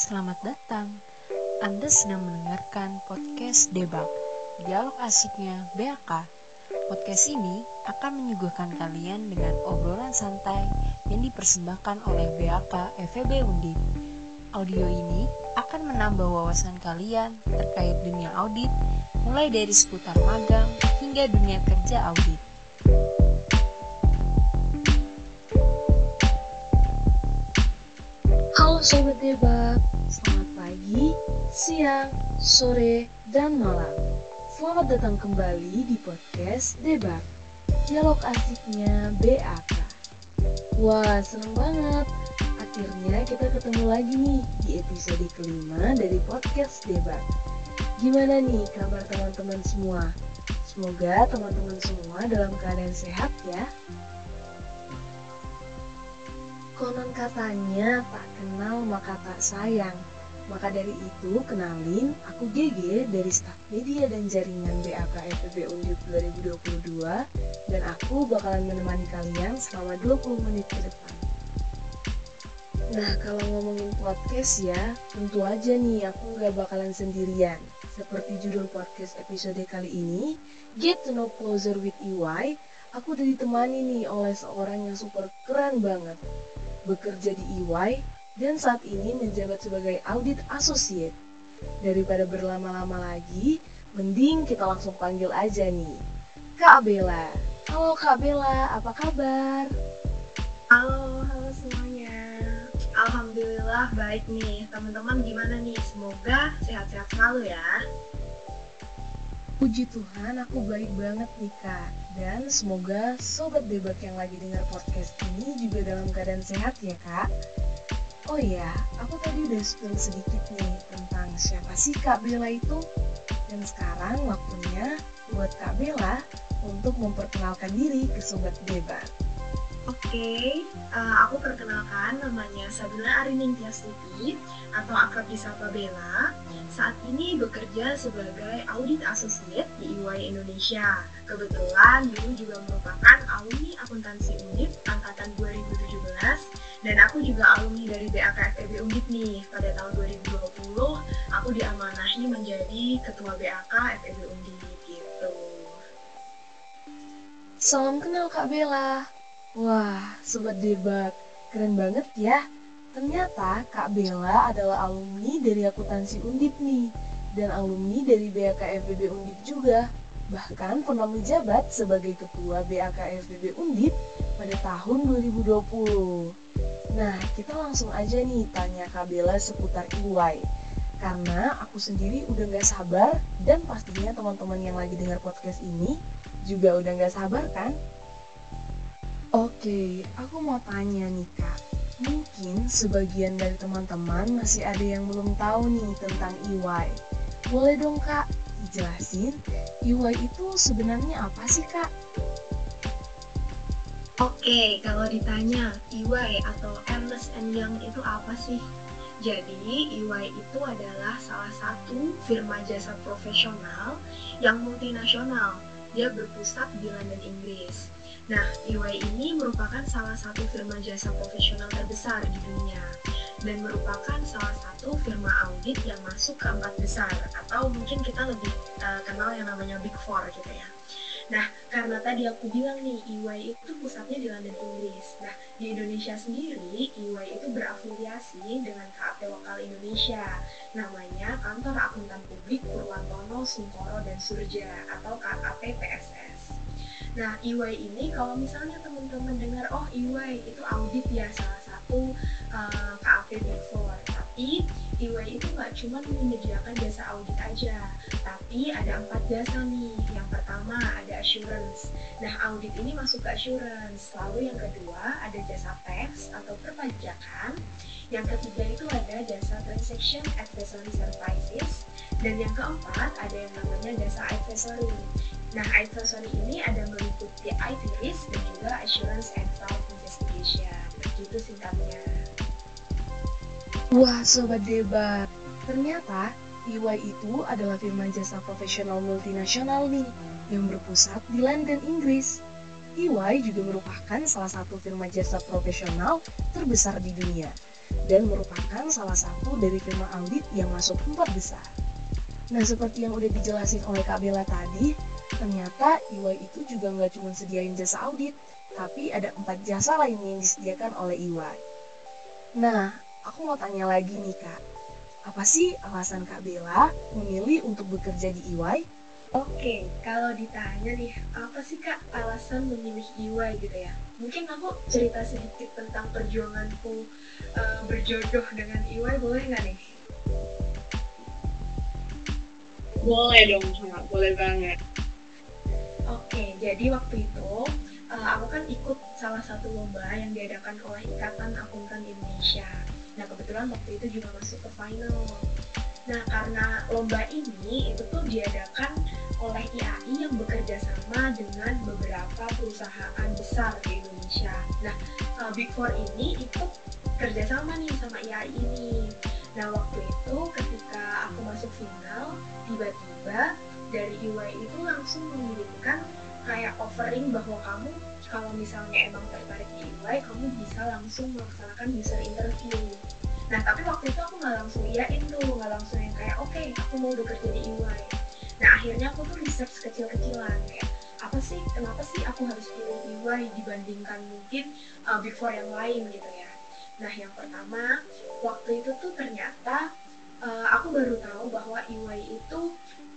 Selamat datang. Anda sedang mendengarkan podcast Debak, dialog asiknya BAK. Podcast ini akan menyuguhkan kalian dengan obrolan santai yang dipersembahkan oleh BAK FEB Undip. Audio ini akan menambah wawasan kalian terkait dunia audit, mulai dari seputar magang hingga dunia kerja audit. Sobat Debak, selamat pagi, siang, sore, dan malam. Selamat datang kembali di podcast Debak, dialog asiknya BAK. Wah, seneng banget. Akhirnya kita ketemu lagi nih di episode kelima dari podcast Debak. Gimana nih kabar teman-teman semua? Semoga teman-teman semua dalam keadaan sehat ya. Konon katanya tak kenal maka tak sayang. Maka dari itu kenalin aku GG dari staf media dan jaringan BAK FEB Undip 2022 dan aku bakalan menemani kalian selama 20 menit ke depan. Nah kalau ngomongin podcast ya, tentu aja nih aku gak bakalan sendirian. Seperti judul podcast episode kali ini, Get to Know Closer with EY, aku udah ditemani nih oleh seorang yang super keren banget bekerja di EY, dan saat ini menjabat sebagai Audit Associate. Daripada berlama-lama lagi, mending kita langsung panggil aja nih. Kak Bella. Halo Kak Bella, apa kabar? Halo, halo semuanya. Alhamdulillah baik nih. Teman-teman gimana nih? Semoga sehat-sehat selalu ya. Puji Tuhan, aku baik banget nih Kak. Dan semoga sobat debat yang lagi dengar podcast ini juga dalam keadaan sehat ya Kak. Oh iya, aku tadi udah spill sedikit nih tentang siapa sih Kak Bella itu. Dan sekarang waktunya buat Kak Bella untuk memperkenalkan diri ke sobat debat. Oke, uh, aku perkenalkan namanya Sabila Arining Tiastuti atau akrab disapa Bella. Saat ini bekerja sebagai Audit Associate di EY Indonesia. Kebetulan dulu juga merupakan alumni akuntansi Undip angkatan 2017 dan aku juga alumni dari BAK FEB Undip nih. Pada tahun 2020 aku diamanahi menjadi ketua BAK FEB Undip gitu. Salam kenal Kak Bella. Wah, sobat debat, keren banget ya. Ternyata Kak Bella adalah alumni dari akuntansi Undip nih, dan alumni dari BAK FEB Undip juga. Bahkan pernah menjabat sebagai ketua BAK FEB Undip pada tahun 2020. Nah, kita langsung aja nih tanya Kak Bella seputar EY. Karena aku sendiri udah gak sabar dan pastinya teman-teman yang lagi dengar podcast ini juga udah gak sabar kan? Oke, aku mau tanya nih kak. Mungkin sebagian dari teman-teman masih ada yang belum tahu nih tentang EY. Boleh dong kak, dijelasin EY itu sebenarnya apa sih kak? Oke, kalau ditanya EY atau Ernst Young itu apa sih? Jadi, EY itu adalah salah satu firma jasa profesional yang multinasional. Dia berpusat di London, Inggris. Nah, EY ini merupakan salah satu firma jasa profesional terbesar di dunia dan merupakan salah satu firma audit yang masuk ke empat besar atau mungkin kita lebih uh, kenal yang namanya Big Four gitu ya. Nah, karena tadi aku bilang nih, EY itu pusatnya di London, Inggris. Nah, di Indonesia sendiri, EY itu berafiliasi dengan KAP Lokal Indonesia. Namanya Kantor Akuntan Publik Purwantono, Sungkoro, dan Surja atau KAP PSS. Nah, EY ini kalau misalnya teman-teman dengar, oh EY itu audit ya salah satu uh, KAP Big Four. Tapi EY itu nggak cuma menyediakan jasa audit aja, tapi ada empat jasa nih. Yang pertama ada assurance. Nah, audit ini masuk ke assurance. Lalu yang kedua ada jasa tax atau perpajakan. Yang ketiga itu ada jasa transaction advisory services. Dan yang keempat ada yang namanya jasa advisory. Nah, advisory ini ada meliputi IT risk dan juga assurance and fraud investigation. Begitu singkatnya. Wah, sobat debat. Ternyata EY itu adalah firma jasa profesional multinasional nih yang berpusat di London, Inggris. EY juga merupakan salah satu firma jasa profesional terbesar di dunia. dan merupakan salah satu dari firma audit yang masuk empat besar. Nah, seperti yang udah dijelasin oleh Kak Bella tadi, ternyata EY itu juga nggak cuma sediain jasa audit, tapi ada empat jasa lainnya yang disediakan oleh EY. Nah, aku mau tanya lagi nih Kak, apa sih alasan Kak Bella memilih untuk bekerja di EY? Oke, kalau ditanya nih, apa sih kak alasan memilih EY gitu ya? Mungkin aku cerita sedikit tentang perjuanganku uh, berjodoh dengan EY, boleh nggak nih? Boleh dong, Kak. Boleh banget. Oke, jadi waktu itu uh, aku kan ikut salah satu lomba yang diadakan oleh Ikatan Akuntan Indonesia. Nah, kebetulan waktu itu juga masuk ke final. Nah, karena lomba ini itu tuh diadakan oleh IAI yang bekerja sama dengan beberapa perusahaan besar di Indonesia. Nah, uh, Big Four ini ikut kerjasama nih sama IAI ini. Nah, waktu itu ketika aku masuk final, tiba-tiba dari EY itu langsung mengirimkan kayak offering bahwa kamu kalau misalnya emang tertarik di EY, kamu bisa langsung melaksanakan user interview. Nah tapi waktu itu aku nggak langsung iyain tuh nggak langsung yang kayak oke okay, aku mau bekerja di EY nah akhirnya aku tuh research kecil-kecilan kayak apa sih kenapa sih aku harus pilih EY dibandingkan mungkin uh, Four yang lain? Gitu ya. Nah yang pertama waktu itu tuh ternyata uh, aku baru tahu bahwa EY itu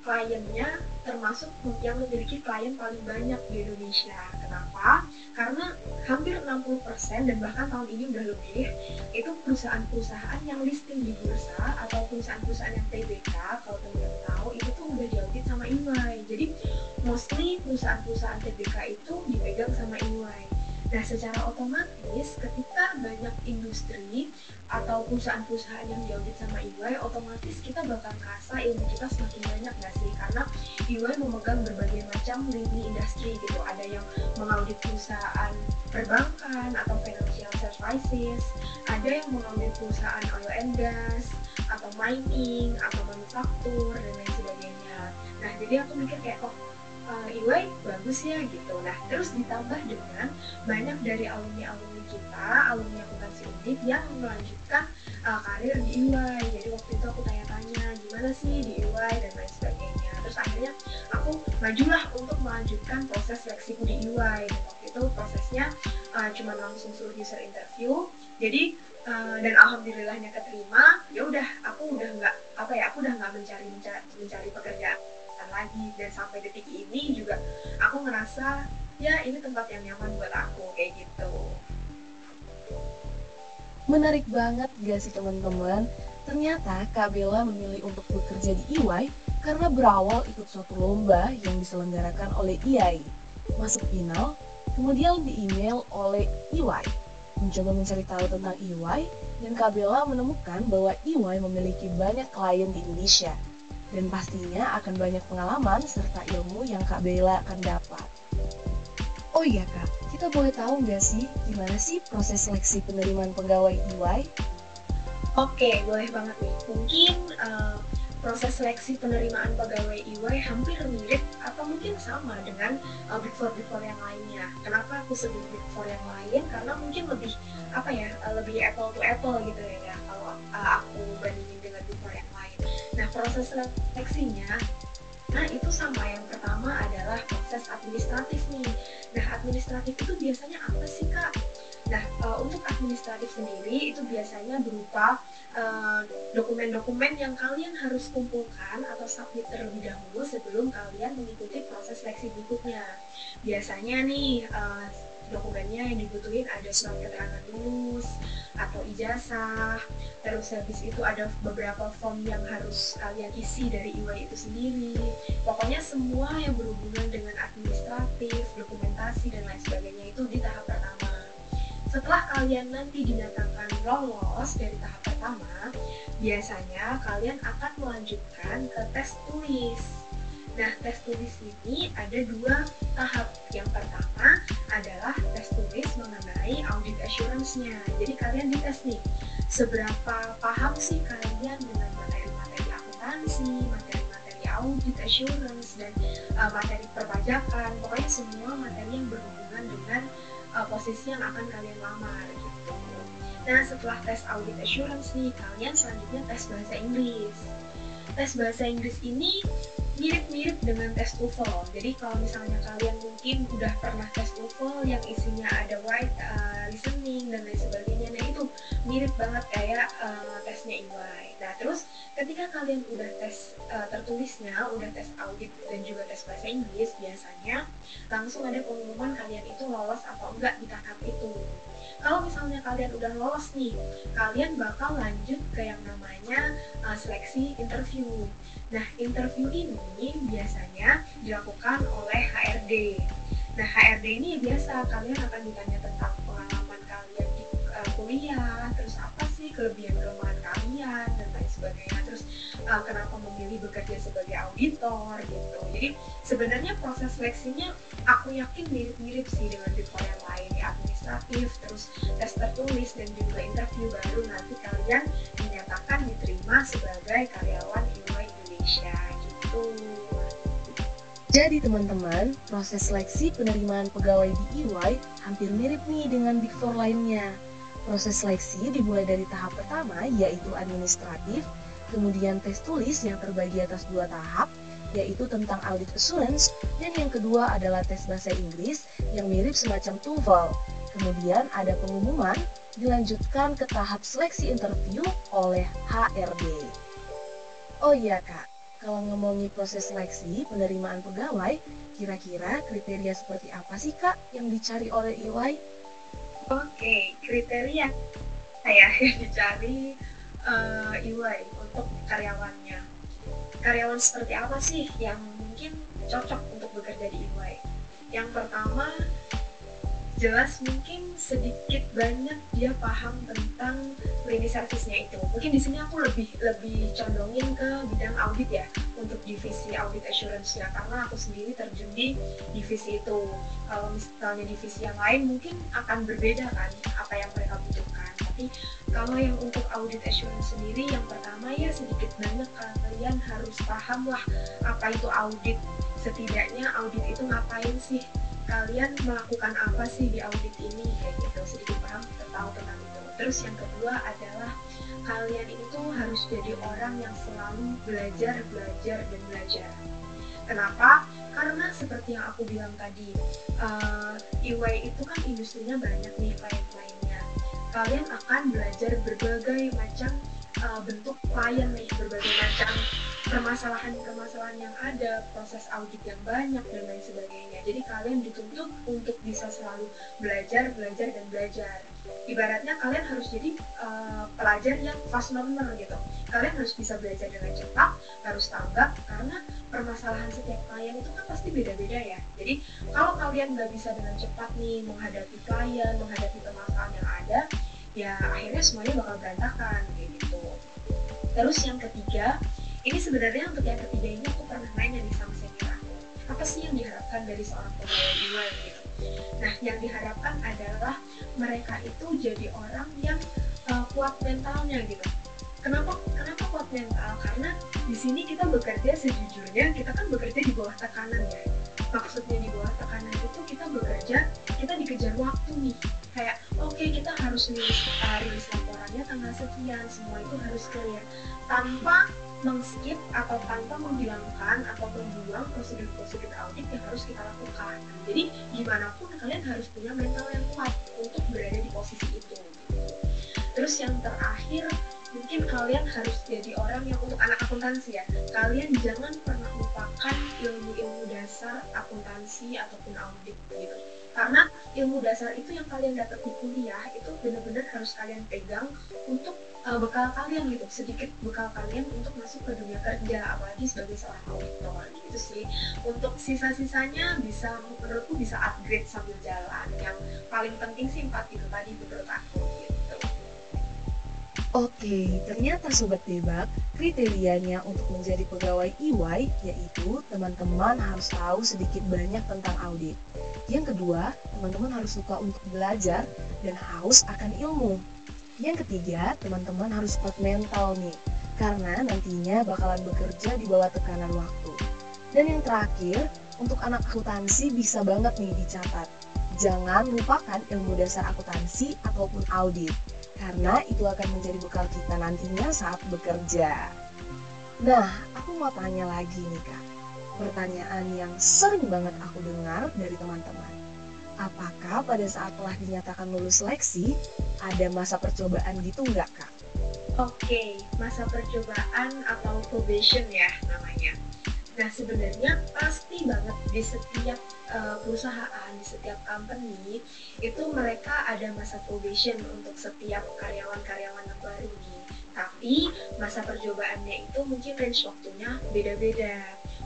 kliennya termasuk yang memiliki klien paling banyak di Indonesia. Kenapa? Karena hampir 60% dan bahkan tahun ini udah lebih itu perusahaan-perusahaan yang listing di bursa atau perusahaan-perusahaan yang TBK kalau teman-teman tahu itu tuh udah diaudit sama EY. Jadi mostly perusahaan-perusahaan TBK itu dipegang sama EY. Nah, secara otomatis ketika banyak industri atau perusahaan-perusahaan yang diaudit sama EY, otomatis kita bakal merasa ilmu kita semakin banyak nggak sih? Karena EY memegang berbagai macam lini industri gitu. Ada yang mengaudit perusahaan perbankan atau financial services, ada yang mengaudit perusahaan oil and gas, atau mining, atau manufaktur, dan lain sebagainya. Nah, jadi aku mikir kayak, oh uh, eh, EY bagus ya gitu. Nah terus ditambah dengan banyak dari alumni-alumni kita, alumni akuntansi undip yang melanjutkan uh, karir di EY. Jadi waktu itu aku tanya-tanya gimana sih di EY dan lain sebagainya. Terus akhirnya aku majulah untuk melanjutkan proses seleksiku di. Dan waktu itu prosesnya uh, cuma langsung suruh user interview. Jadi uh, dan alhamdulillahnya keterima. Ya udah, aku udah nggak apa ya, aku udah nggak mencari mencari, mencari pekerjaan lagi. Dan sampai detik ini juga aku ngerasa ya ini tempat yang nyaman buat aku kayak gitu. Menarik banget gak sih teman-teman? Ternyata Kak Bella memilih untuk bekerja di EY karena berawal ikut suatu lomba yang diselenggarakan oleh EY masuk final kemudian di email oleh EY mencoba mencari tahu tentang EY dan Kak Bella menemukan bahwa EY memiliki banyak klien di Indonesia dan pastinya akan banyak pengalaman serta ilmu yang Kak Bella akan dapat. Oh iya Kak, kita boleh tahu nggak sih gimana sih proses seleksi penerimaan pegawai EY? Oke, boleh banget nih. Mungkin uh, proses seleksi penerimaan pegawai EY hampir mirip atau mungkin sama dengan uh, Big Four Big Four yang lainnya. Kenapa aku sebut Big Four yang lain? Karena mungkin lebih apa ya, uh, lebih apple to apple gitu ya kalau uh, aku bandingin Nah, proses seleksinya Nah, itu sama. Yang pertama adalah proses administratif nih. Nah, administratif itu biasanya apa sih, Kak? Nah, uh, untuk administratif sendiri itu biasanya berupa eh, dokumen-dokumen yang kalian harus kumpulkan atau submit terlebih dahulu sebelum kalian mengikuti proses seleksi berikutnya. Biasanya nih, uh, dokumennya yang dibutuhin ada surat keterangan lulus atau ijazah. Terus habis itu ada beberapa form yang harus kalian isi dari IWA itu sendiri. Pokoknya semua yang berhubungan dengan administratif dokumentasi dan lain sebagainya itu di tahap pertama. Setelah kalian nanti dinyatakan lolos dari tahap pertama biasanya kalian akan melanjutkan ke tes tulis Nah, tes tulis ini ada dua tahap. Yang pertama adalah tes tulis mengenai audit assurance-nya. Jadi kalian dites nih, seberapa paham sih kalian dengan materi-materi akuntansi, materi-materi audit assurance, dan uh, materi perpajakan. Pokoknya semua materi yang berhubungan dengan uh, posisi yang akan kalian lamar gitu. Nah, setelah tes audit assurance nih, kalian selanjutnya tes bahasa Inggris. Tes bahasa Inggris ini mirip-mirip dengan tes TOEFL. Jadi kalau misalnya kalian mungkin udah pernah tes TOEFL yang isinya ada write, uh, listening dan lain sebagainya, nah itu mirip banget kayak uh, tesnya EY. Nah terus ketika kalian udah tes uh, tertulisnya, udah tes audit dan juga tes bahasa Inggris, biasanya langsung ada pengumuman kalian itu lolos atau enggak di tahap itu. Kalau misalnya kalian udah lolos nih, kalian bakal lanjut ke yang namanya uh, seleksi interview. Nah, interview ini biasanya dilakukan oleh HRD. Nah, HRD ini biasa kalian akan ditanya tentang pengalaman kalian di uh, kuliah, terus apa sih kelebihan kelemahan sebagainya. Terus uh, kenapa memilih bekerja sebagai auditor gitu. Jadi sebenarnya proses seleksinya aku yakin mirip-mirip sih dengan di yang lain di administratif, terus tes tertulis dan juga interview baru nanti kalian dinyatakan diterima sebagai karyawan UI Indonesia gitu. Jadi teman-teman, proses seleksi penerimaan pegawai di EY hampir mirip nih dengan Big Four lainnya. Proses seleksi dimulai dari tahap pertama yaitu administratif, kemudian tes tulis yang terbagi atas dua tahap, yaitu tentang audit assurance, dan yang kedua adalah tes bahasa Inggris yang mirip semacam TOEFL. Kemudian ada pengumuman, dilanjutkan ke tahap seleksi interview oleh HRD. Oh iya kak, kalau ngomongin proses seleksi penerimaan pegawai, kira-kira kriteria seperti apa sih kak yang dicari oleh EY? Oke, kriteria saya yang dicari uh, EY untuk karyawannya. Karyawan seperti apa sih yang mungkin cocok untuk bekerja di EY? Yang pertama, jelas mungkin sedikit banyak dia paham tentang lini servisnya itu. Mungkin di sini aku lebih lebih condongin ke bidang audit ya untuk divisi audit assurance-nya karena aku sendiri terjun di divisi itu. Kalau misalnya divisi yang lain mungkin akan berbeda kan apa yang mereka butuhkan. Tapi kalau yang untuk audit assurance sendiri yang pertama ya sedikit banyak kalian harus paham lah apa itu audit. Setidaknya audit itu ngapain sih kalian melakukan apa sih di audit ini? Kayak gitu. Sedikit paham tahu tentang itu. Terus yang kedua adalah kalian itu harus jadi orang yang selalu belajar belajar dan belajar. Kenapa? Karena seperti yang aku bilang tadi uh, eh, EY itu kan industrinya banyak nih klien-kliennya. Kalian akan belajar berbagai macam uh, bentuk klien nih berbagai macam permasalahan-permasalahan yang ada, proses audit yang banyak dan lain sebagainya. Jadi kalian dituntut untuk bisa selalu belajar, belajar dan belajar. Ibaratnya kalian harus jadi uh, pelajar yang fast learner gitu. Kalian harus bisa belajar dengan cepat, harus tanggap karena permasalahan setiap klien itu kan pasti beda-beda ya. Jadi kalau kalian nggak bisa dengan cepat nih menghadapi klien, menghadapi permasalahan yang ada, ya akhirnya semuanya bakal berantakan kayak gitu. Terus yang ketiga, ini sebenarnya untuk yang ketiga ini aku pernah nanya nih sama senior aku apa sih yang diharapkan dari seorang pegawai luar gitu. Nah yang diharapkan adalah mereka itu jadi orang yang uh, kuat mentalnya gitu. Kenapa kenapa kuat mental? Karena di sini kita bekerja sejujurnya kita kan bekerja di bawah tekanan ya. Maksudnya di bawah tekanan itu kita bekerja kita dikejar waktu nih kayak oke okay, kita harus rilis, rilis laporannya tanggal sekian semua itu harus clear tanpa mengskip atau tanpa menghilangkan atau membuang prosedur-prosedur audit yang harus kita lakukan. Jadi gimana pun kalian harus punya mental yang kuat untuk berada di posisi itu. Terus yang terakhir mungkin kalian harus jadi orang yang untuk anak akuntansi ya. Kalian jangan pernah lupakan ilmu-ilmu dasar akuntansi ataupun audit gitu. Karena ilmu dasar itu yang kalian dapat di kuliah itu benar-benar harus kalian pegang untuk uh, bekal kalian gitu sedikit bekal kalian untuk masuk ke dunia kerja apalagi sebagai seorang auditor gitu sih untuk sisa-sisanya bisa menurutku bisa upgrade sambil jalan yang paling penting sih empat itu tadi menurut aku gitu Oke, ternyata Sobat Debak, kriterianya untuk menjadi pegawai EY yaitu teman-teman harus tahu sedikit banyak tentang audit. Yang kedua, teman-teman harus suka untuk belajar dan haus akan ilmu. Yang ketiga, teman-teman harus kuat mental nih, karena nantinya bakalan bekerja di bawah tekanan waktu. Dan yang terakhir, untuk anak akuntansi bisa banget nih dicatat. Jangan lupakan ilmu dasar akuntansi ataupun audit. Karena itu akan menjadi bekal kita nantinya saat bekerja. Nah, aku mau tanya lagi nih kak, pertanyaan yang sering banget aku dengar dari teman-teman. Apakah pada saat telah dinyatakan lulus seleksi, ada masa percobaan gitu nggak kak? Oke, masa percobaan atau probation ya namanya. Nah sebenarnya pasti banget di setiap uh, perusahaan, di setiap company itu mereka ada masa probation untuk setiap karyawan-karyawan yang baru nih. Tapi masa percobaannya itu mungkin range waktunya beda-beda.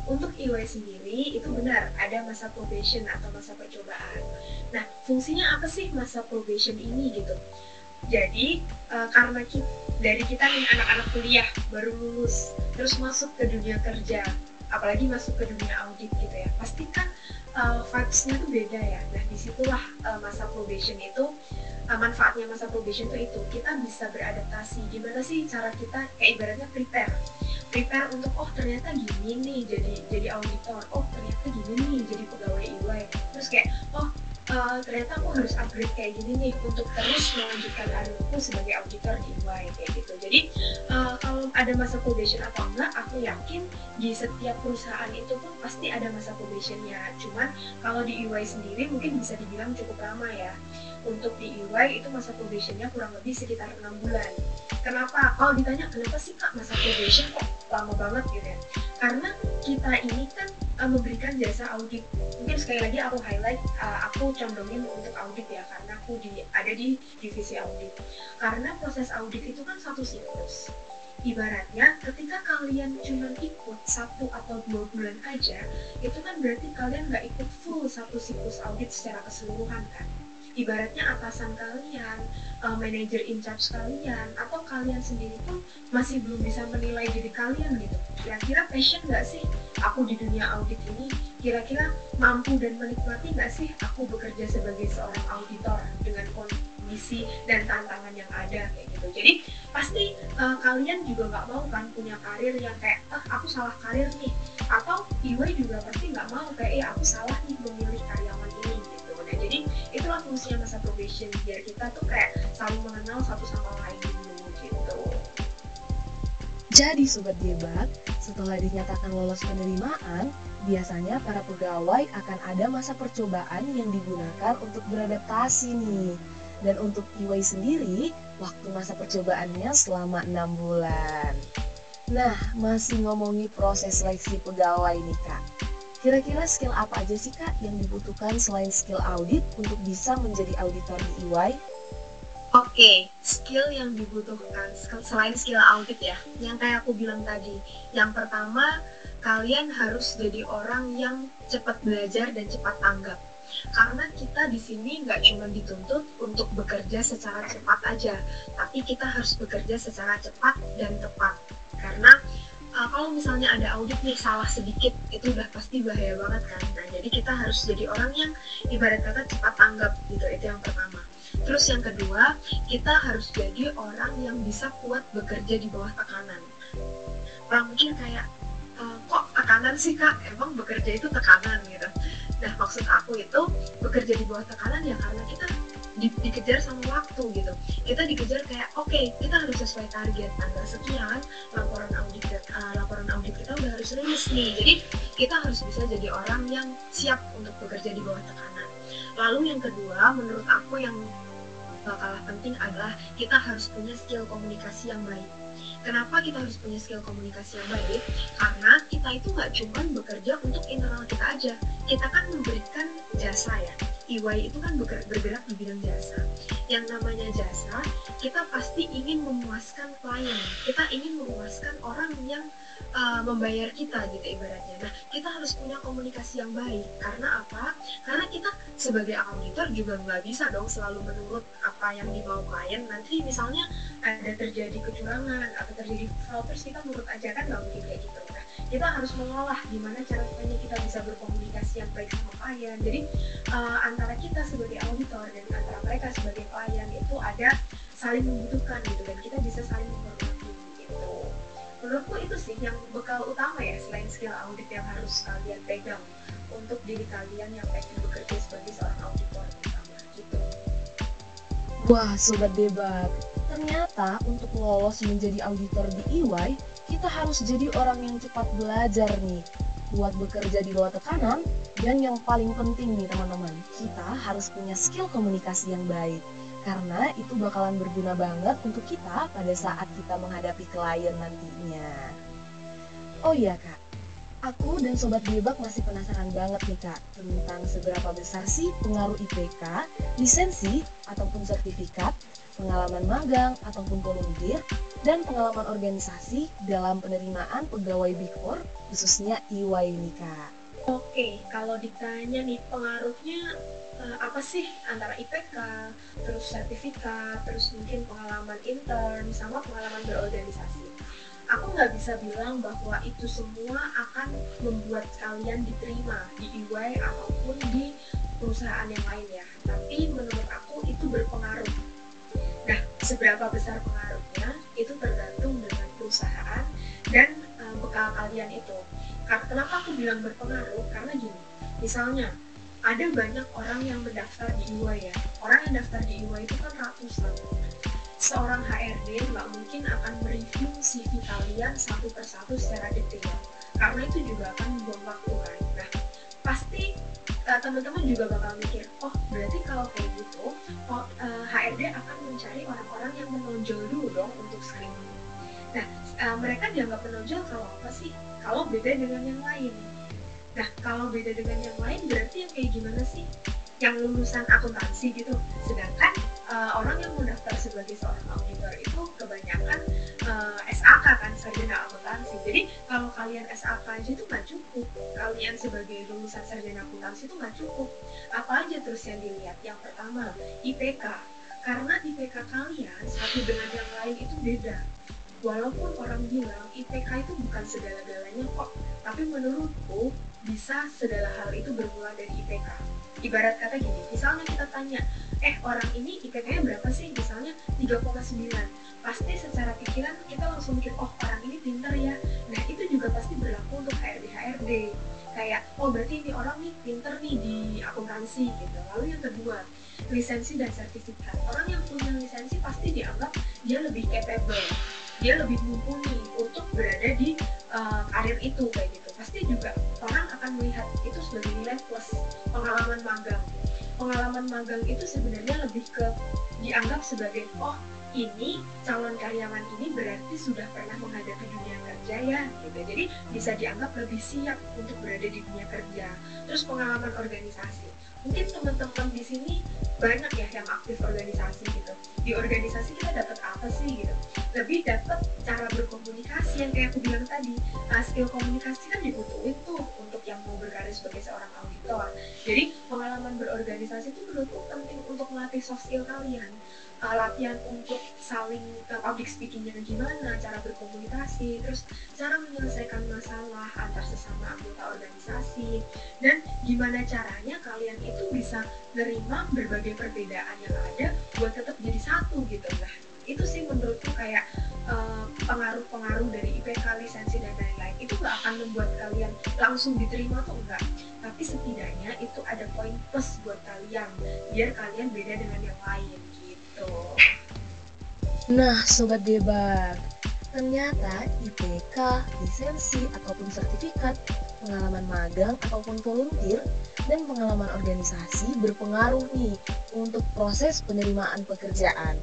Untuk EY sendiri itu benar ada masa probation atau masa percobaan. Nah fungsinya apa sih masa probation ini gitu? Jadi uh, karena kita, dari kita nih anak-anak kuliah baru lulus terus masuk ke dunia kerja apalagi masuk ke dunia audit gitu ya pasti kan uh, vibes-nya tuh beda ya. Nah di situlah uh, masa probation itu uh, manfaatnya masa probation itu itu. Kita bisa beradaptasi. Gimana sih cara kita kayak ibaratnya prepare. Prepare untuk oh ternyata gini nih jadi jadi auditor. Oh ternyata gini nih jadi pegawai EY terus kayak oh uh, ternyata aku harus upgrade kayak gini nih untuk terus melanjutkan karirku sebagai auditor di EY kayak gitu. Jadi uh, kalau ada masa probation atau enggak, aku yakin di setiap perusahaan itu pun pasti ada masa probationnya. Cuman kalau di EY sendiri mungkin bisa dibilang cukup lama ya. Untuk di EY itu masa probationnya kurang lebih sekitar enam bulan. Kenapa? Kalau ditanya kenapa sih kak masa probation kok lama banget gitu ya? Karena kita ini kan uh, memberikan jasa audit. Mungkin sekali lagi aku highlight, uh, aku condongin untuk audit ya, karena aku di, ada di divisi audit. Karena proses audit itu kan satu siklus. Ibaratnya ketika kalian cuma ikut satu atau dua bulan aja, itu kan berarti kalian nggak ikut full satu siklus audit secara keseluruhan kan ibaratnya atasan kalian, uh, manajer in charge kalian, atau kalian sendiri pun masih belum bisa menilai diri kalian gitu. Kira-kira passion nggak sih aku di dunia audit ini? Kira-kira mampu dan menikmati nggak sih aku bekerja sebagai seorang auditor dengan kondisi dan tantangan yang ada kayak gitu. Jadi pasti uh, kalian juga nggak mau kan punya karir yang kayak, ah aku salah karir nih, atau EY juga pasti nggak mau kayak, eh aku salah nih memilih karyawan jadi itulah fungsinya masa probation biar kita tuh kayak saling mengenal satu sama lain gitu. Jadi sobat debat, setelah dinyatakan lolos penerimaan, biasanya para pegawai akan ada masa percobaan yang digunakan untuk beradaptasi nih. Dan untuk EY sendiri, waktu masa percobaannya selama 6 bulan. Nah, masih ngomongin proses seleksi pegawai nih kak. Kira-kira skill apa aja sih kak yang dibutuhkan selain skill audit untuk bisa menjadi auditor di EY? Oke, skill yang dibutuhkan selain skill audit ya, yang kayak aku bilang tadi. Yang pertama, kalian harus jadi orang yang cepat belajar dan cepat tanggap. Karena kita di sini nggak cuma dituntut untuk bekerja secara cepat aja, tapi kita harus bekerja secara cepat dan tepat. Karena uh, kalau misalnya ada audit nih salah sedikit itu udah pasti bahaya banget kan. Nah jadi kita harus jadi orang yang ibarat kata cepat tanggap gitu itu yang pertama. Terus yang kedua kita harus jadi orang yang bisa kuat bekerja di bawah tekanan. Orang mungkin kayak uh, kok tekanan sih kak? Emang bekerja itu tekanan gitu. Nah maksud aku itu bekerja di bawah tekanan ya karena kita di, dikejar sama waktu gitu. Kita dikejar kayak oke okay, kita harus sesuai target tanggal sekian laporan audit uh, laporan audit kita udah harus rilis nih. Jadi kita harus bisa jadi orang yang siap untuk bekerja di bawah tekanan. Lalu yang kedua menurut aku yang kalah penting adalah kita harus punya skill komunikasi yang baik Kenapa kita harus punya skill komunikasi yang baik? Karena kita itu nggak cuma bekerja untuk internal kita aja. Kita kan memberikan jasa ya. EY itu kan bergerak di bidang jasa. Yang namanya jasa, kita pasti ingin memuaskan klien. Kita ingin memuaskan orang yang uh, membayar kita gitu ibaratnya. Nah, kita harus punya komunikasi yang baik. Karena apa? Karena kita sebagai auditor juga nggak bisa dong selalu menurut apa yang dimau klien. Nanti misalnya ada terjadi kecurangan atau terjadi fraud kita nurut aja kan nggak mungkin kayak gitu. Nah kita harus mengolah gimana cara supaya kita bisa berkomunikasi yang baik sama klien. Jadi uh, antara kita sebagai auditor dan antara mereka sebagai klien itu ada saling membutuhkan gitu dan kita bisa saling menghormati gitu. Menurutku itu sih yang bekal utama ya selain skill audit yang harus kalian pegang untuk diri kalian yang pengen bekerja sebagai seorang auditor gitu. Wah, sobat debat, Ternyata untuk lolos menjadi auditor di EY, kita harus jadi orang yang cepat belajar nih, buat bekerja di luar tekanan, dan yang paling penting nih teman-teman, kita harus punya skill komunikasi yang baik. Karena itu bakalan berguna banget untuk kita pada saat kita menghadapi klien nantinya. Oh iya kak, Aku dan Sobat Debak masih penasaran banget nih Kak tentang seberapa besar sih pengaruh IPK, lisensi, ataupun sertifikat, pengalaman magang ataupun volunteer, dan pengalaman organisasi dalam penerimaan pegawai Big Four khususnya EY ini Kak. Oke, kalau ditanya nih pengaruhnya uh, apa sih antara IPK, terus sertifikat, terus mungkin pengalaman intern, sama pengalaman berorganisasi aku nggak bisa bilang bahwa itu semua akan membuat kalian diterima di EY ataupun di perusahaan yang lain ya. Tapi menurut aku itu berpengaruh. Nah seberapa besar pengaruhnya itu tergantung dengan perusahaan dan uh, bekal kalian itu. Kenapa aku bilang berpengaruh? Karena gini misalnya ada banyak orang yang mendaftar di EY ya. Orang yang daftar di EY itu kan ratusan seorang HRD nggak mungkin akan mereview CV kalian satu persatu secara detail. Karena itu juga akan membuang waktu kan nah pasti uh, teman-teman juga bakal mikir oh berarti kalau kayak gitu oh, uh, HRD akan mencari orang-orang yang menonjol dulu dong untuk screening. Nah uh, mereka dianggap menonjol kalau apa sih? Kalau beda dengan yang lain. Nah kalau beda dengan yang lain berarti yang kayak gimana sih? Yang lulusan akuntansi gitu. Sedangkan uh, orang yang mendaftar sebagai seorang auditor itu kebanyakan uh, eh, SAK kan sarjana akuntansi. Jadi kalau kalian SAK aja itu nggak cukup. Kalian sebagai lulusan sarjana akuntansi itu nggak cukup. Apa aja terus yang dilihat? Yang pertama IPK karena IPK kalian satu dengan yang lain itu beda. Walaupun orang bilang IPK itu bukan segala-galanya kok tapi menurutku bisa segala hal itu bermula dari IPK ibarat kata gini misalnya kita tanya eh orang ini IPK-nya berapa sih? Misalnya 3,9 pasti secara pikiran kita langsung mikir oh orang ini pinter ya. Nah itu juga pasti berlaku untuk HRD HRD kayak oh berarti ini orang nih pinter nih di akuntansi gitu. Lalu yang kedua lisensi dan sertifikat. Orang yang punya lisensi pasti dianggap dia lebih capable dia lebih mumpuni untuk berada di uh, karir itu kayak gitu. Pasti juga orang akan melihat itu sebagai nilai plus pengalaman magang. Pengalaman magang itu sebenarnya lebih ke dianggap sebagai oh ini calon karyawan ini berarti sudah pernah menghadapi dunia kerja ya gitu jadi bisa dianggap lebih siap untuk berada di dunia kerja. Terus pengalaman organisasi. Mungkin teman-teman di sini banyak ya yang aktif organisasi gitu. Di organisasi kita dapat apa sih gitu? Lebih dapat cara berkomunikasi yang kayak aku bilang tadi. Nah, skill komunikasi kan dibutuhin tuh untuk yang mau berkarir sebagai seorang auditor. Jadi pengalaman berorganisasi itu menurutku penting untuk melatih soft skill kalian uh, latihan untuk saling uh, public speakingnya gimana, cara berkomunikasi, terus cara menyelesaikan masalah antar sesama anggota organisasi, dan gimana caranya kalian itu bisa menerima berbagai perbedaan yang ada buat tetap jadi satu gitu. Lah. Itu sih menurutku kayak pengaruh-pengaruh uh, dari IPK, lisensi dan lain-lain. Itu nggak akan membuat kalian langsung diterima tuh enggak tapi setidaknya itu ada poin plus buat kalian biar kalian beda dengan yang lain Nah, sobat debat, ternyata IPK, lisensi ataupun sertifikat, pengalaman magang ataupun volunteer, dan pengalaman organisasi berpengaruh nih untuk proses penerimaan pekerjaan.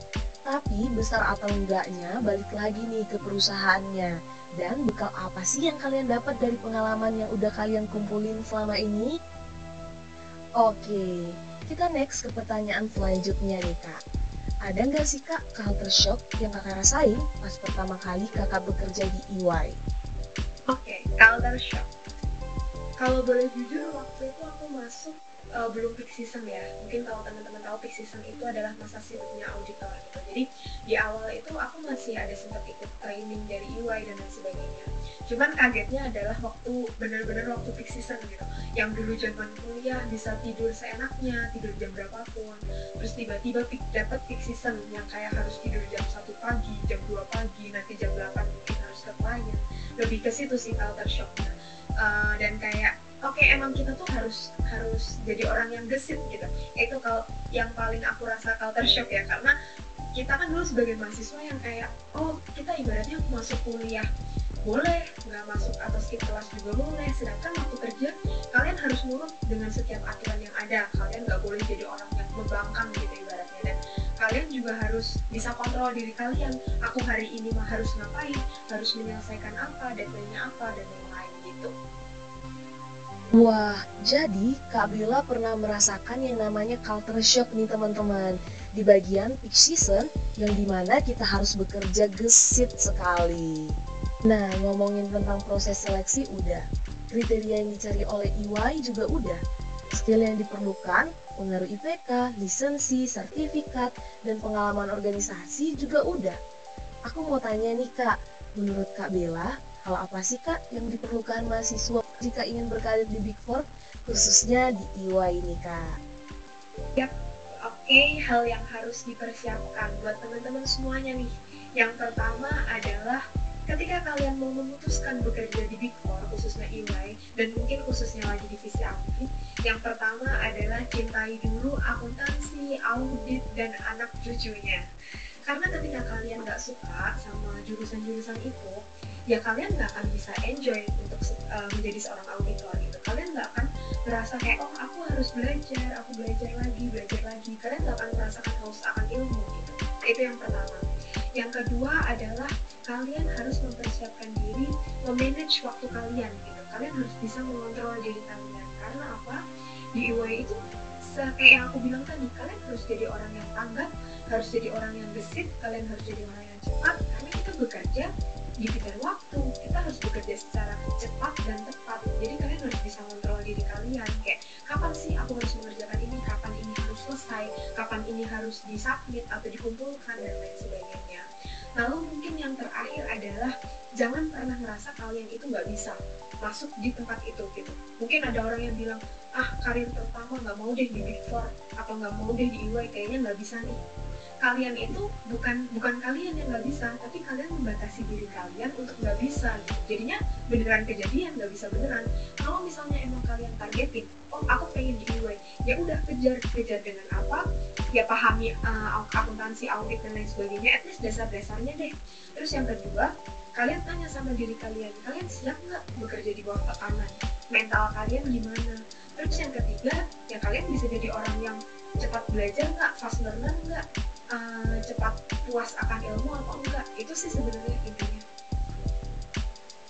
Tapi besar atau enggaknya balik lagi nih ke perusahaannya. Dan bekal apa sih yang kalian dapat dari pengalaman yang udah kalian kumpulin selama ini? Oke, kita next ke pertanyaan selanjutnya nih kak. Ada nggak sih kak culture shock yang kakak rasain pas pertama kali kakak bekerja di EY? Oke, okay, culture shock. Kalau boleh jujur, waktu itu aku masuk uh, belum peak season ya. Mungkin kalau teman-teman tahu peak season itu adalah masa sibuknya auditor gitu. Jadi di awal itu aku masih ada sempat ikut training dari EY dan lain sebagainya. Cuman kagetnya adalah waktu bener-bener waktu peak season gitu. Yang dulu zaman kuliah bisa tidur seenaknya tidur jam berapapun. Terus tiba-tiba dapat peak season yang kayak harus tidur jam satu pagi jam 2 pagi nanti jam 8 mungkin harus ke klien. Lebih ke situ sih culture shocknya. Uh, dan kayak oke okay, emang kita tuh harus harus jadi orang yang gesit gitu. Itu kalau yang paling aku rasa culture shock ya karena kita kan dulu sebagai mahasiswa yang kayak oh kita ibaratnya masuk kuliah boleh nggak masuk atau skip kelas juga boleh sedangkan waktu kerja kalian harus nurut dengan setiap aturan yang ada. Kalian nggak boleh jadi orang yang membangkang gitu ibaratnya. Dan kalian juga harus bisa kontrol diri kalian. Aku hari ini mah harus ngapain harus menyelesaikan apa deadline-nya apa dan lain-lain gitu Wah, jadi Kak Bella pernah merasakan yang namanya culture shock nih teman-teman. Di bagian peak season yang di mana kita harus bekerja gesit sekali. Nah, ngomongin tentang proses seleksi udah. Kriteria yang dicari oleh EY juga udah. Skill yang diperlukan, pengaruh IPK, lisensi, sertifikat, dan pengalaman organisasi juga udah. Aku mau tanya nih Kak, menurut Kak Bella, hal apa sih Kak yang diperlukan mahasiswa jika ingin berkarir di Big Four, khususnya di EY ini Kak? Oke, hal yang harus dipersiapkan buat teman-teman semuanya nih. Yang pertama adalah ketika kalian mau memutuskan bekerja di Big Four, khususnya EY, dan mungkin khususnya lagi divisi audit, yang pertama adalah cintai dulu akuntansi, audit, dan anak cucunya. Karena ketika kalian nggak suka sama jurusan-jurusan itu, ya kalian nggak akan bisa enjoy untuk uh, menjadi seorang auditor gitu. Kalian nggak akan merasa kayak oh aku harus belajar, aku belajar lagi, belajar lagi. Kalian nggak akan merasakan haus akan ilmu gitu. Itu yang pertama. Yang kedua adalah kalian harus mempersiapkan diri, memanage waktu kalian gitu. Kalian harus bisa mengontrol diri kalian. Karena apa? Di EY itu kayak yang aku bilang tadi, kalian harus jadi orang yang tanggap, harus jadi orang yang gesit, kalian harus jadi orang yang cepat, karena kita bekerja di bidang waktu kita harus bekerja secara cepat dan tepat. Jadi kalian harus bisa mengontrol diri kalian. Kayak kapan sih aku harus mengerjakan ini? Kapan ini harus selesai? Kapan ini harus disubmit atau dikumpulkan? Dan lain sebagainya lalu mungkin yang terakhir adalah jangan pernah merasa kalian itu nggak bisa masuk di tempat itu gitu. Mungkin ada orang yang bilang ah karir pertama nggak mau deh di Big Four atau nggak mau deh di EY kayaknya nggak bisa nih kalian itu bukan bukan kalian yang nggak bisa tapi kalian membatasi diri kalian untuk nggak bisa. Jadinya beneran kejadian nggak bisa beneran. Kalau misalnya emang kalian targetin oh aku pengen di EY ya udah kejar kejar dengan apa? Ya pahami uh, akuntansi audit dan lain sebagainya at least dasar-dasarnya deh. Terus yang kedua kalian tanya sama diri kalian kalian siap nggak bekerja di bawah tekanan? Mental kalian gimana? Terus yang ketiga ya kalian bisa jadi orang yang cepat belajar nggak? Fast learner nggak uh, cepat puas akan ilmu atau enggak itu sih sebenarnya intinya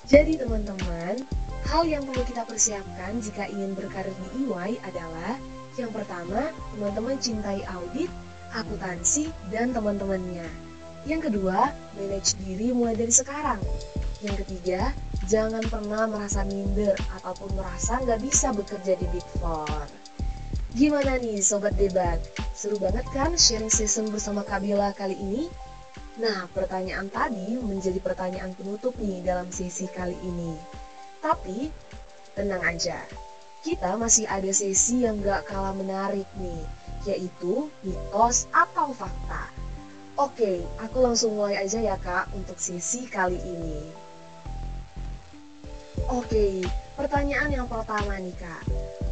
jadi teman-teman hal yang perlu kita persiapkan jika ingin berkarir di EY adalah yang pertama, teman-teman cintai audit, akuntansi, dan teman-temannya. Yang kedua, manage diri mulai dari sekarang. Yang ketiga, jangan pernah merasa minder ataupun merasa nggak bisa bekerja di Big Four. Gimana nih Sobat Debat? Seru banget kan sharing session bersama Kabila kali ini? Nah, pertanyaan tadi menjadi pertanyaan penutup nih dalam sesi kali ini. Tapi, tenang aja, kita masih ada sesi yang gak kalah menarik nih, yaitu mitos atau fakta. Oke, aku langsung mulai aja ya kak untuk sesi kali ini. Oke, pertanyaan yang pertama nih kak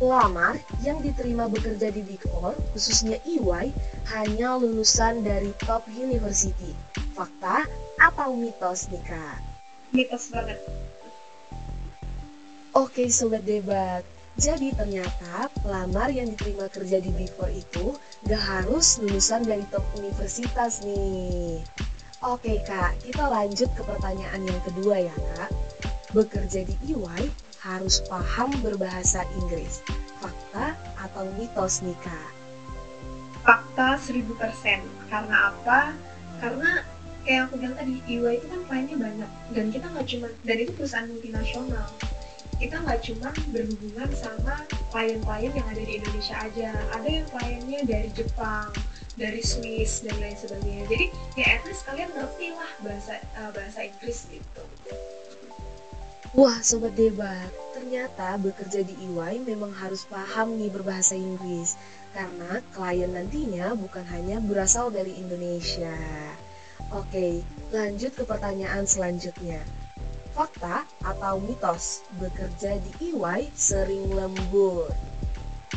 pelamar yang diterima bekerja di Big Four, khususnya EY, hanya lulusan dari top university. Fakta atau mitos nih kak? mitos banget Oke sobat debat, jadi ternyata pelamar yang diterima kerja di Big Four itu gak harus lulusan dari top universitas nih. Oke kak, kita lanjut ke pertanyaan yang kedua ya kak. Bekerja di EY harus paham berbahasa Inggris. Fakta atau mitos nih fakta 1000% karena apa? Karena kayak aku bilang tadi EY itu kan kliennya banyak. Dan kita nggak cuma dan itu perusahaan multinasional. Kita nggak cuma berhubungan sama klien-klien yang ada di Indonesia aja. Ada yang kliennya dari Jepang dari Swiss dan lain sebagainya. Jadi ya at least kalian ngerti lah bahasa uh, bahasa Inggris gitu Wah sobat debat, ternyata bekerja di EY memang harus paham nih berbahasa Inggris karena klien nantinya bukan hanya berasal dari Indonesia. Oke, lanjut ke pertanyaan selanjutnya. Fakta atau mitos bekerja di EY sering lembur?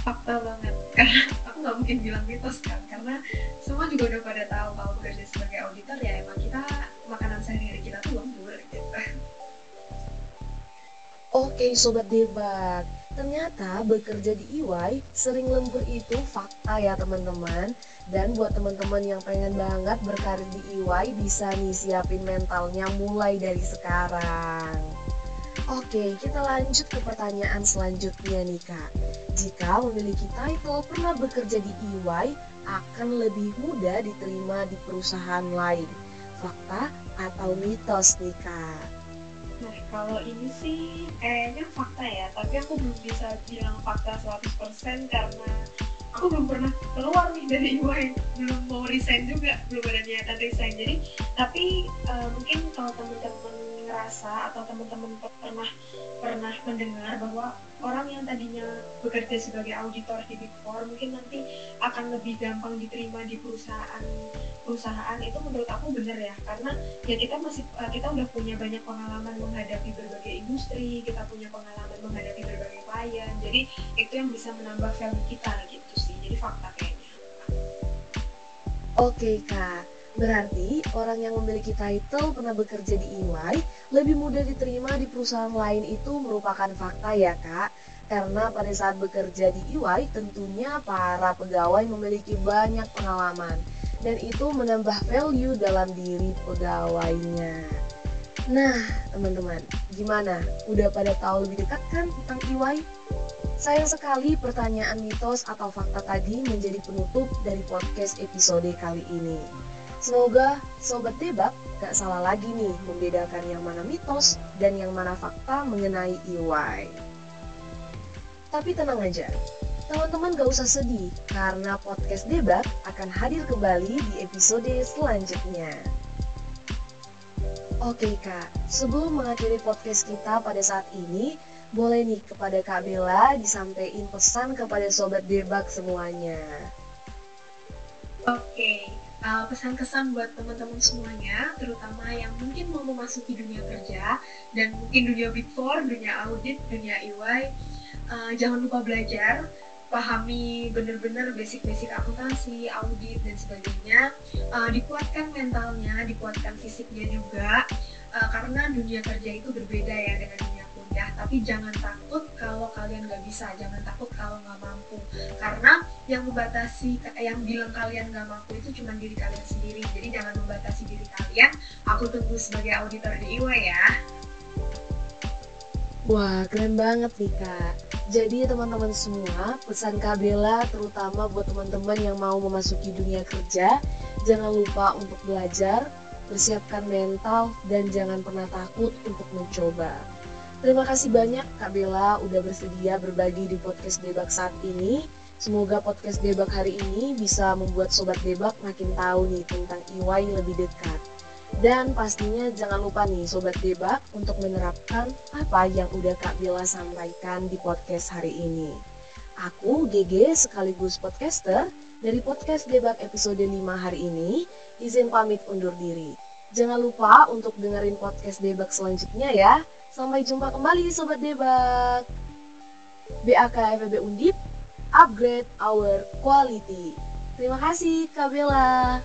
fakta banget karena aku nggak mungkin bilang mitos kan karena semua juga udah pada tahu kalau bekerja sebagai auditor ya emang kita makanan sehari-hari kita tuh lembur gitu Oke sobat debat, ternyata bekerja di EY sering lembur itu fakta ya teman-teman. Dan buat teman-teman yang pengen banget berkarir di EY bisa nih siapin mentalnya mulai dari sekarang. Oke, kita lanjut ke pertanyaan selanjutnya nih kak. Jika memiliki title pernah bekerja di EY, akan lebih mudah diterima di perusahaan lain. Fakta atau mitos nih kak? Nah, kalau ini sih kayaknya fakta ya, tapi aku belum bisa bilang fakta 100% karena aku belum pernah keluar nih dari UI, belum mau resign juga, belum ada niatan resign. Jadi, tapi uh, mungkin kalau teman-teman ngerasa atau teman-teman pernah pernah mendengar bahwa orang yang tadinya bekerja sebagai auditor di Big Four mungkin nanti akan lebih gampang diterima di perusahaan perusahaan itu menurut aku benar ya. Karena ya kita masih eh, kita udah punya banyak pengalaman menghadapi berbagai industri kita punya pengalaman menghadapi berbagai klien. Jadi itu yang bisa menambah value kita gitu sih. Jadi fakta kayaknya. Oke kak Berarti orang yang memiliki title pernah bekerja di EY lebih mudah diterima di perusahaan lain itu merupakan fakta ya kak. Karena pada saat bekerja di EY tentunya para pegawai memiliki banyak pengalaman dan itu menambah value dalam diri pegawainya. Nah, teman-teman, gimana? Udah pada tahu lebih dekat kan tentang EY? Sayang sekali pertanyaan mitos atau fakta tadi menjadi penutup dari podcast episode kali ini. Semoga Sobat Debak gak salah lagi nih membedakan yang mana mitos dan yang mana fakta mengenai EY. Tapi tenang aja, teman-teman gak usah sedih karena podcast Debak akan hadir kembali di episode selanjutnya. Oke kak, sebelum mengakhiri podcast kita pada saat ini, boleh nih kepada Kak Bella disampaikan pesan kepada Sobat Debak semuanya. Oke, uh, pesan kesan buat teman-teman semuanya, terutama yang mungkin mau memasuki dunia kerja dan mungkin dunia Big Four, dunia audit, dunia EY, uh, jangan lupa belajar, pahami benar-benar basic-basic akuntansi, audit dan sebagainya, uh, dikuatkan mentalnya, dikuatkan fisiknya juga, uh, karena dunia kerja itu berbeda ya dengan dunia ya. Tapi jangan takut kalau kalian nggak bisa. Jangan takut kalau nggak mampu. Karena yang membatasi yang bilang kalian nggak mampu itu cuma diri kalian sendiri. Jadi jangan membatasi diri kalian. Aku tunggu sebagai auditor di IWA ya. Wah, keren banget nih Kak. Jadi teman-teman semua, pesan Kak Bella terutama buat teman-teman yang mau memasuki dunia kerja, jangan lupa untuk belajar, persiapkan mental, dan jangan pernah takut untuk mencoba. Terima kasih banyak Kak Bella udah bersedia berbagi di podcast Debak saat ini. Semoga podcast Debak hari ini bisa membuat Sobat Debak makin tahu nih tentang EY lebih dekat. Dan pastinya jangan lupa nih Sobat Debak untuk menerapkan apa yang udah Kak Bella sampaikan di podcast hari ini. Aku GG sekaligus podcaster dari podcast Debak episode 5 hari ini, izin pamit undur diri. Jangan lupa untuk dengerin podcast Debak selanjutnya ya. Sampai jumpa kembali Sobat Debak. BAK FEB Undip, upgrade our quality. Terima kasih Kak Bella.